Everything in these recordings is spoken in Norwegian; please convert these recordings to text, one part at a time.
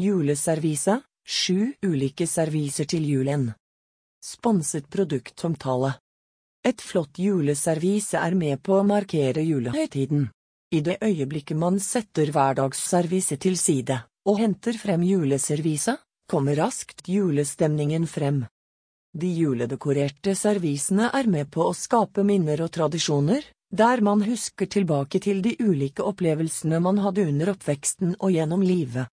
Juleservise, sju ulike serviser til julen. Sponset produktomtale. Et flott juleservise er med på å markere julehøytiden. I det øyeblikket man setter hverdagsservise til side, og henter frem juleserviset, kommer raskt julestemningen frem. De juledekorerte servisene er med på å skape minner og tradisjoner, der man husker tilbake til de ulike opplevelsene man hadde under oppveksten og gjennom livet.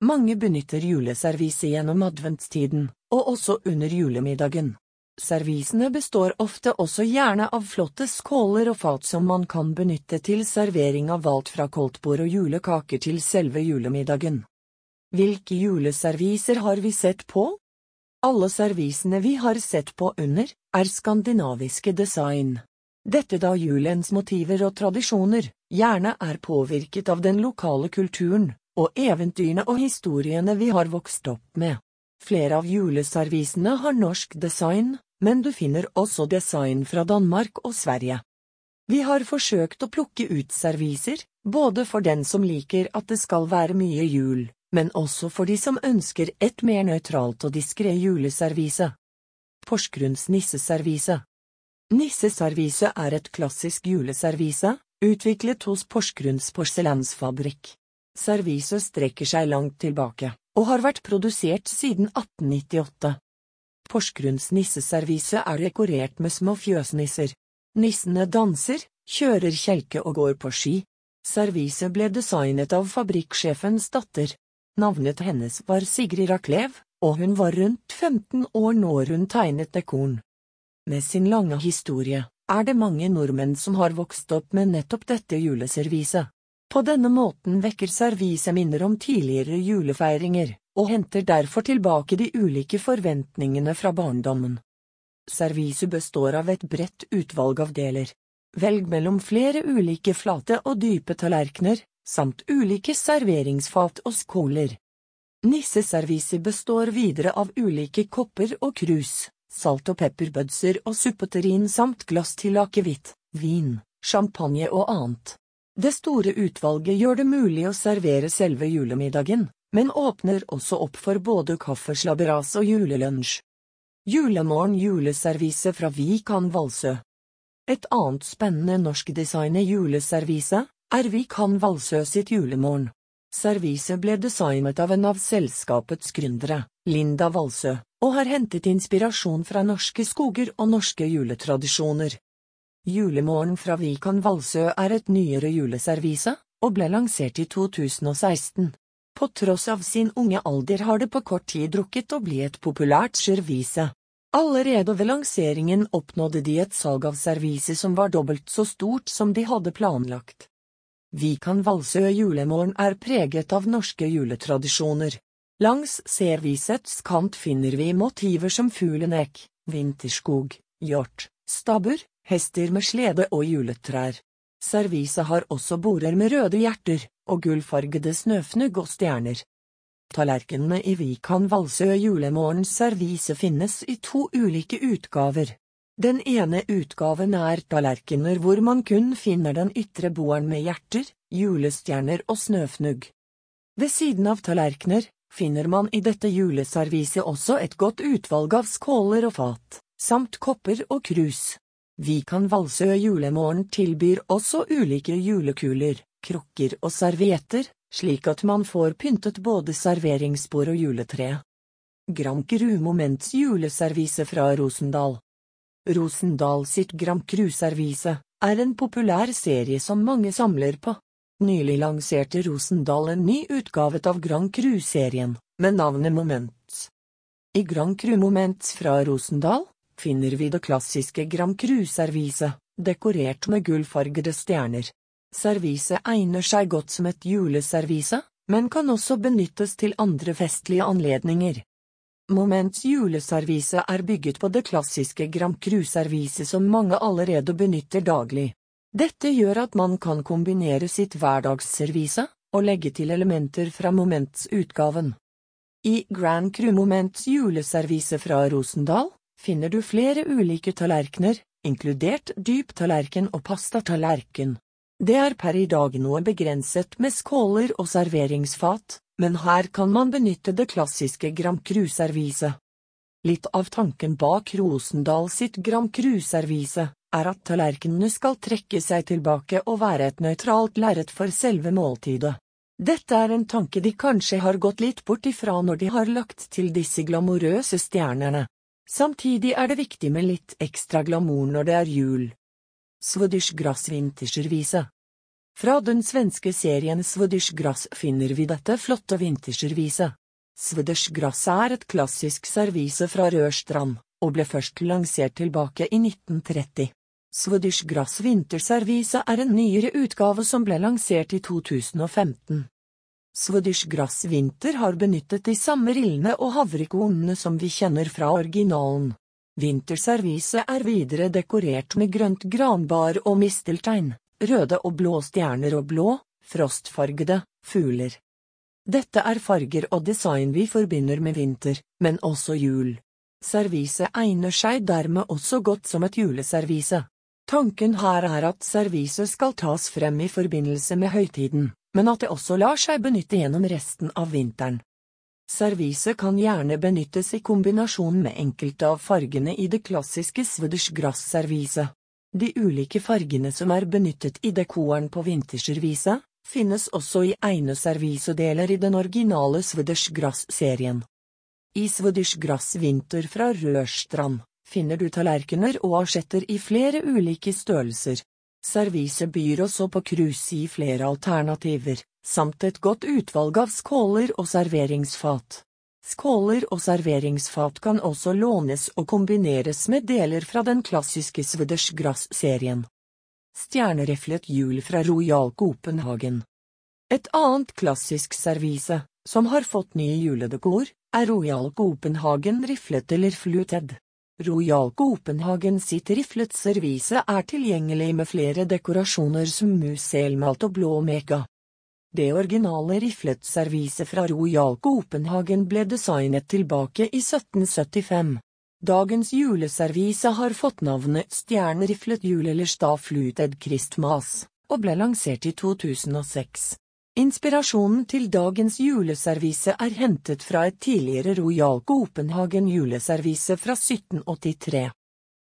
Mange benytter juleservise gjennom adventstiden, og også under julemiddagen. Servisene består ofte også gjerne av flotte skåler og fat som man kan benytte til servering av alt fra koldtbord og julekaker til selve julemiddagen. Hvilke juleserviser har vi sett på? Alle servisene vi har sett på under, er skandinaviske design. Dette da julens motiver og tradisjoner gjerne er påvirket av den lokale kulturen og eventyrene og historiene vi har vokst opp med. Flere av juleservisene har norsk design, men du finner også design fra Danmark og Sverige. Vi har forsøkt å plukke ut serviser, både for den som liker at det skal være mye jul, men også for de som ønsker et mer nøytralt og diskré juleservise. Porsgrunns nisseservise Nisseservise er et klassisk juleservise, utviklet hos Porsgrunns porselansfabrikk. Serviset strekker seg langt tilbake, og har vært produsert siden 1898. Porsgrunns nisseservise er dekorert med små fjøsnisser. Nissene danser, kjører kjelke og går på ski. Serviset ble designet av fabrikksjefens datter. Navnet hennes var Sigrid Raklev, og hun var rundt 15 år når hun tegnet dekoren. Med sin lange historie er det mange nordmenn som har vokst opp med nettopp dette juleserviset. På denne måten vekker serviset minner om tidligere julefeiringer, og henter derfor tilbake de ulike forventningene fra barndommen. Serviset består av et bredt utvalg av deler. Velg mellom flere ulike flate og dype tallerkener, samt ulike serveringsfat og skåler. Nisseserviset består videre av ulike kopper og krus, salt- og pepperbødser og suppeterrin samt glass til akevitt, vin, champagne og annet. Det store utvalget gjør det mulig å servere selve julemiddagen, men åpner også opp for både kaffeslabberas og julelunsj. Julemorgen juleservise fra Vikan Valsø Et annet spennende norskdesignet juleservise er Vikan Valsø sitt julemorgen. Serviset ble designet av en av selskapets gründere, Linda Valsø, og har hentet inspirasjon fra norske skoger og norske juletradisjoner. Julemorgen fra Vikan Valsø er et nyere juleservise, og ble lansert i 2016. På tross av sin unge alder har det på kort tid drukket å bli et populært servise. Allerede ved lanseringen oppnådde de et salg av serviset som var dobbelt så stort som de hadde planlagt. Vikan Valsø julemorgen er preget av norske juletradisjoner. Langs servisets kant finner vi motiver som fuglenek, vinterskog, hjort, stabbur, hester med slede og juletrær. Serviset har også borer med røde hjerter og gullfargede snøfnugg og stjerner. Tallerkenene i Vikan Valsø julemorgens servise finnes i to ulike utgaver. Den ene utgaven er tallerkener hvor man kun finner den ytre boeren med hjerter, julestjerner og snøfnugg. Ved siden av tallerkener finner man i dette juleserviset også et godt utvalg av skåler og fat, samt kopper og krus. Vikan Valsø julemorgen tilbyr også ulike julekuler, krukker og servietter, slik at man får pyntet både serveringsbord og juletre. Cru Moments juleservise fra Rosendal Rosendal sitt Grand Cru-servise er en populær serie som mange samler på. Nylig lanserte Rosendal en ny utgave av Grand Cru-serien, med navnet Moments. I Grand Cru Moments fra Rosendal finner vi det klassiske Grand Cru-serviset, dekorert med gullfargede stjerner. Serviset egner seg godt som et juleservise, men kan også benyttes til andre festlige anledninger. Moments juleservise er bygget på det klassiske Grand Cru-serviset som mange allerede benytter daglig. Dette gjør at man kan kombinere sitt hverdagsservise og legge til elementer fra Moments-utgaven. I Grand Cru Moments juleservise fra Rosendal finner du flere ulike tallerkener, inkludert dyp tallerken og pastatallerken. Det er per i dag noe begrenset med skåler og serveringsfat, men her kan man benytte det klassiske Grand Cru-serviset. Litt av tanken bak Rosendal sitt Grand Cru-servise er at tallerkenene skal trekke seg tilbake og være et nøytralt lerret for selve måltidet. Dette er en tanke de kanskje har gått litt bort ifra når de har lagt til disse glamorøse stjernene. Samtidig er det viktig med litt ekstra glamour når det er jul. Swedish Grass vinterservise Fra den svenske serien Swedish Grass finner vi dette flotte vintersjerviset. Swedish Grass er et klassisk servise fra Rørstrand, og ble først lansert tilbake i 1930. Swedish Grass vinterservise er en nyere utgave som ble lansert i 2015. Swedish Grass Vinter har benyttet de samme rillene og havrekornene som vi kjenner fra originalen. Vinterservise er videre dekorert med grønt granbar og misteltein, røde og blå stjerner og blå, frostfargede, fugler. Dette er farger og design vi forbinder med vinter, men også jul. Serviset egner seg dermed også godt som et juleservise. Tanken her er at serviset skal tas frem i forbindelse med høytiden, men at det også lar seg benytte gjennom resten av vinteren. Serviset kan gjerne benyttes i kombinasjon med enkelte av fargene i det klassiske Swedish Grass-serviset. De ulike fargene som er benyttet i dekoren på vinterserviset, finnes også i egne servisedeler i den originale Swedish Grass-serien. I Swedish Grass Vinter fra Rørstrand finner du tallerkener og asjetter i flere ulike størrelser. Serviset byr også på cruise i flere alternativer, samt et godt utvalg av skåler og serveringsfat. Skåler og serveringsfat kan også lånes og kombineres med deler fra den klassiske Swedish Grass-serien. Stjerneriflet hjul fra Royal Copenhagen Et annet klassisk servise, som har fått ny juledekor, er Royal Copenhagen riflet eller fluted. Royal Copenhagen sitt riflet servise er tilgjengelig med flere dekorasjoner som mus selmalt og blå mega. Det originale riflet-serviset fra Royal Copenhagen ble designet tilbake i 1775. Dagens juleservise har fått navnet Stjerneriflet jul eller Stafluted Christmas, og ble lansert i 2006. Inspirasjonen til dagens juleservise er hentet fra et tidligere Royal Copenhagen juleservise fra 1783.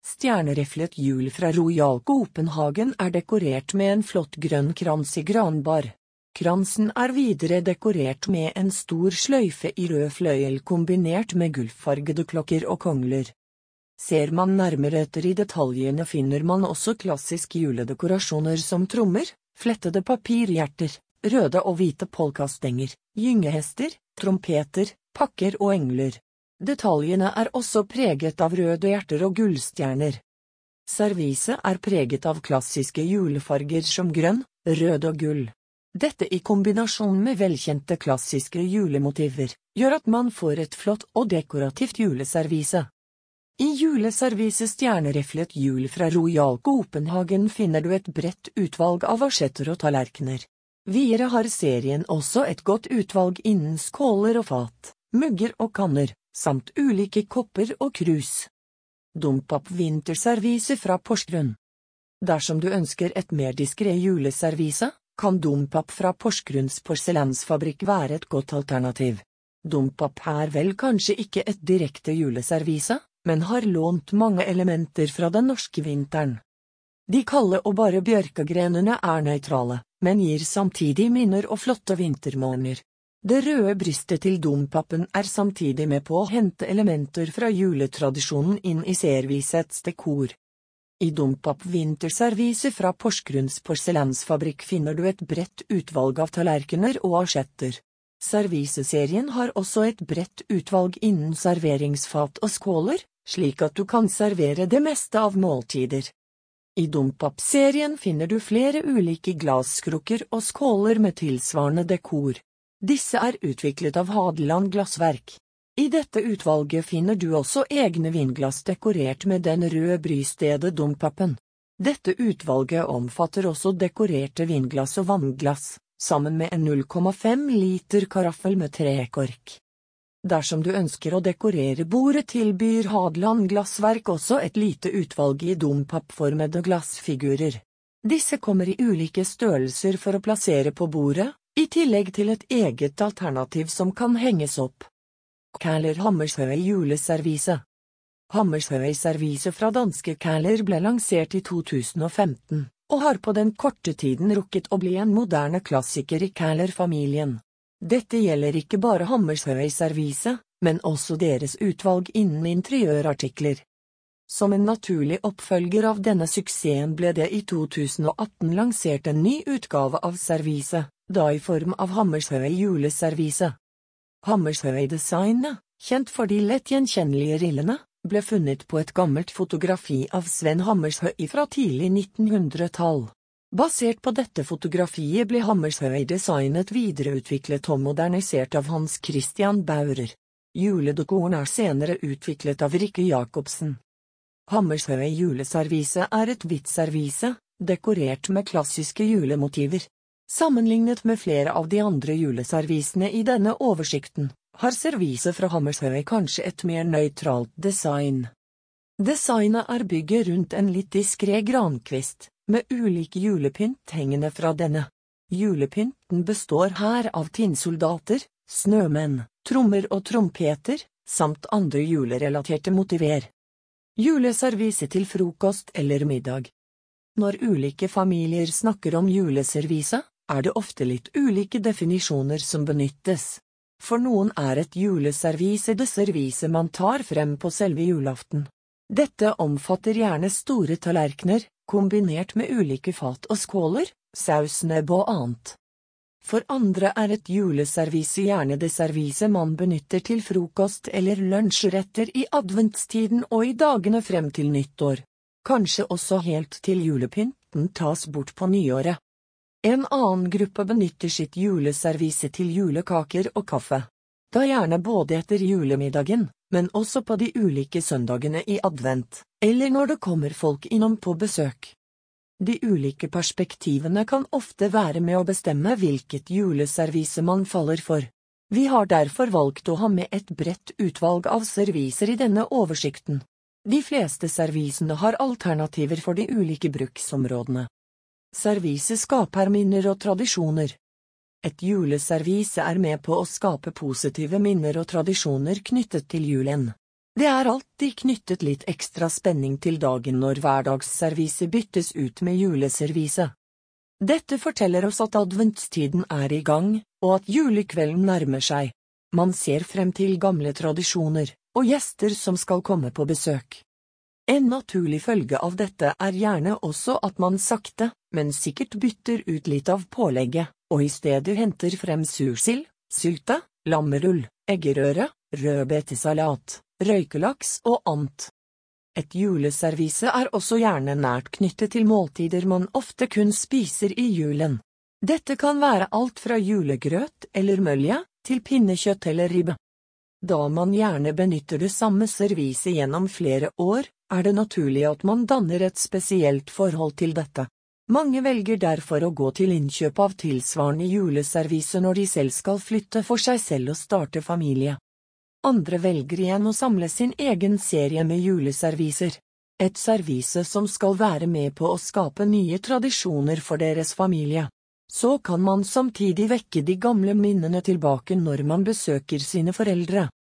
Stjerneriflet hjul fra Royal Copenhagen er dekorert med en flott grønn krans i granbar. Kransen er videre dekorert med en stor sløyfe i rød fløyel kombinert med gullfargede klokker og kongler. Ser man nærmere etter i detaljene finner man også klassiske juledekorasjoner som trommer, flettede papirhjerter, røde og hvite polkastenger, gyngehester, trompeter, pakker og engler. Detaljene er også preget av røde hjerter og gullstjerner. Serviset er preget av klassiske julefarger som grønn, rød og gull. Dette i kombinasjon med velkjente klassiske julemotiver, gjør at man får et flott og dekorativt juleservise. I juleserviset Stjernereflet jul fra Royal Copenhagen finner du et bredt utvalg av asjetter og tallerkener. Videre har serien også et godt utvalg innen skåler og fat, mugger og kanner, samt ulike kopper og krus. Dompap vinterservise fra Porsgrunn Dersom du ønsker et mer diskré juleservise, kan Dompap fra Porsgrunns porselensfabrikk være et godt alternativ. Dompap er vel kanskje ikke et direkte juleservise, men har lånt mange elementer fra den norske vinteren. De kalde og bare bjørkegrenene er nøytrale, men gir samtidig minner og flotte vintermåner. Det røde brystet til dompappen er samtidig med på å hente elementer fra juletradisjonen inn i servisets dekor. I Dompap vinterservise fra Porsgrunns porselensfabrikk finner du et bredt utvalg av tallerkener og asjetter. Serviseserien har også et bredt utvalg innen serveringsfat og skåler, slik at du kan servere det meste av måltider. I Dompap-serien finner du flere ulike glasskrukker og skåler med tilsvarende dekor. Disse er utviklet av Hadeland Glassverk. I dette utvalget finner du også egne vinglass dekorert med den røde brystedet Dompapen. Dette utvalget omfatter også dekorerte vinglass og vannglass, sammen med en 0,5 liter karaffel med trekork. Dersom du ønsker å dekorere bordet tilbyr Hadeland Glassverk også et lite utvalg i dompappformede glassfigurer. Disse kommer i ulike størrelser for å plassere på bordet, i tillegg til et eget alternativ som kan henges opp. Kæler Hammershøi juleservise Hammershøi servise fra danske Kæler ble lansert i 2015, og har på den korte tiden rukket å bli en moderne klassiker i Kæler-familien. Dette gjelder ikke bare Hammershøi servise, men også deres utvalg innen interiørartikler. Som en naturlig oppfølger av denne suksessen ble det i 2018 lansert en ny utgave av servise, da i form av Hammershøi juleservise. Hammershøi-designet, kjent for de lett gjenkjennelige rillene, ble funnet på et gammelt fotografi av Sven Hammershøi fra tidlig 1900-tall. Basert på dette fotografiet ble Hammershøi designet videreutviklet og modernisert av Hans Christian Baurer. Juledekoren er senere utviklet av Rikke Jacobsen. Hammershøi juleservise er et hvitt servise, dekorert med klassiske julemotiver. Sammenlignet med flere av de andre juleservisene i denne oversikten, har serviset fra Hammershøi kanskje et mer nøytralt design. Designet er bygget rundt en litt diskré grankvist, med ulik julepynt hengende fra denne. Julepynten består her av tinnsoldater, snømenn, trommer og trompeter, samt andre julerelaterte motiver. Juleservise til frokost eller middag. Når ulike familier snakker om juleservise, er det ofte litt ulike definisjoner som benyttes. For noen er et juleservise det serviset man tar frem på selve julaften. Dette omfatter gjerne store tallerkener, kombinert med ulike fat og skåler, sausnebb og annet. For andre er et juleservise gjerne det serviset man benytter til frokost eller lunsjretter i adventstiden og i dagene frem til nyttår. Kanskje også helt til julepynten tas bort på nyåret. En annen gruppe benytter sitt juleservise til julekaker og kaffe. Da gjerne både etter julemiddagen, men også på de ulike søndagene i advent, eller når det kommer folk innom på besøk. De ulike perspektivene kan ofte være med å bestemme hvilket juleservise man faller for. Vi har derfor valgt å ha med et bredt utvalg av serviser i denne oversikten. De fleste servisene har alternativer for de ulike bruksområdene. Serviset skaper minner og tradisjoner. Et juleservise er med på å skape positive minner og tradisjoner knyttet til julen. Det er alltid knyttet litt ekstra spenning til dagen når hverdagsservise byttes ut med juleservise. Dette forteller oss at adventstiden er i gang, og at julekvelden nærmer seg. Man ser frem til gamle tradisjoner, og gjester som skal komme på besøk. En naturlig følge av dette er gjerne også at man sakte, men sikkert bytter ut litt av pålegget, og i stedet henter frem sursild, sylte, lammerull, eggerøre, rødbetesalat, røykelaks og annet. Et juleservise er også gjerne nært knyttet til måltider man ofte kun spiser i julen. Dette kan være alt fra julegrøt eller mølje, til pinnekjøtt eller ribbe. Da man gjerne benytter det samme serviset gjennom flere år, er det naturlig at man danner et spesielt forhold til dette. Mange velger derfor å gå til innkjøp av tilsvarende juleservise når de selv skal flytte for seg selv og starte familie. Andre velger igjen å samle sin egen serie med juleserviser. Et servise som skal være med på å skape nye tradisjoner for deres familie. Så kan man samtidig vekke de gamle minnene tilbake når man besøker sine foreldre.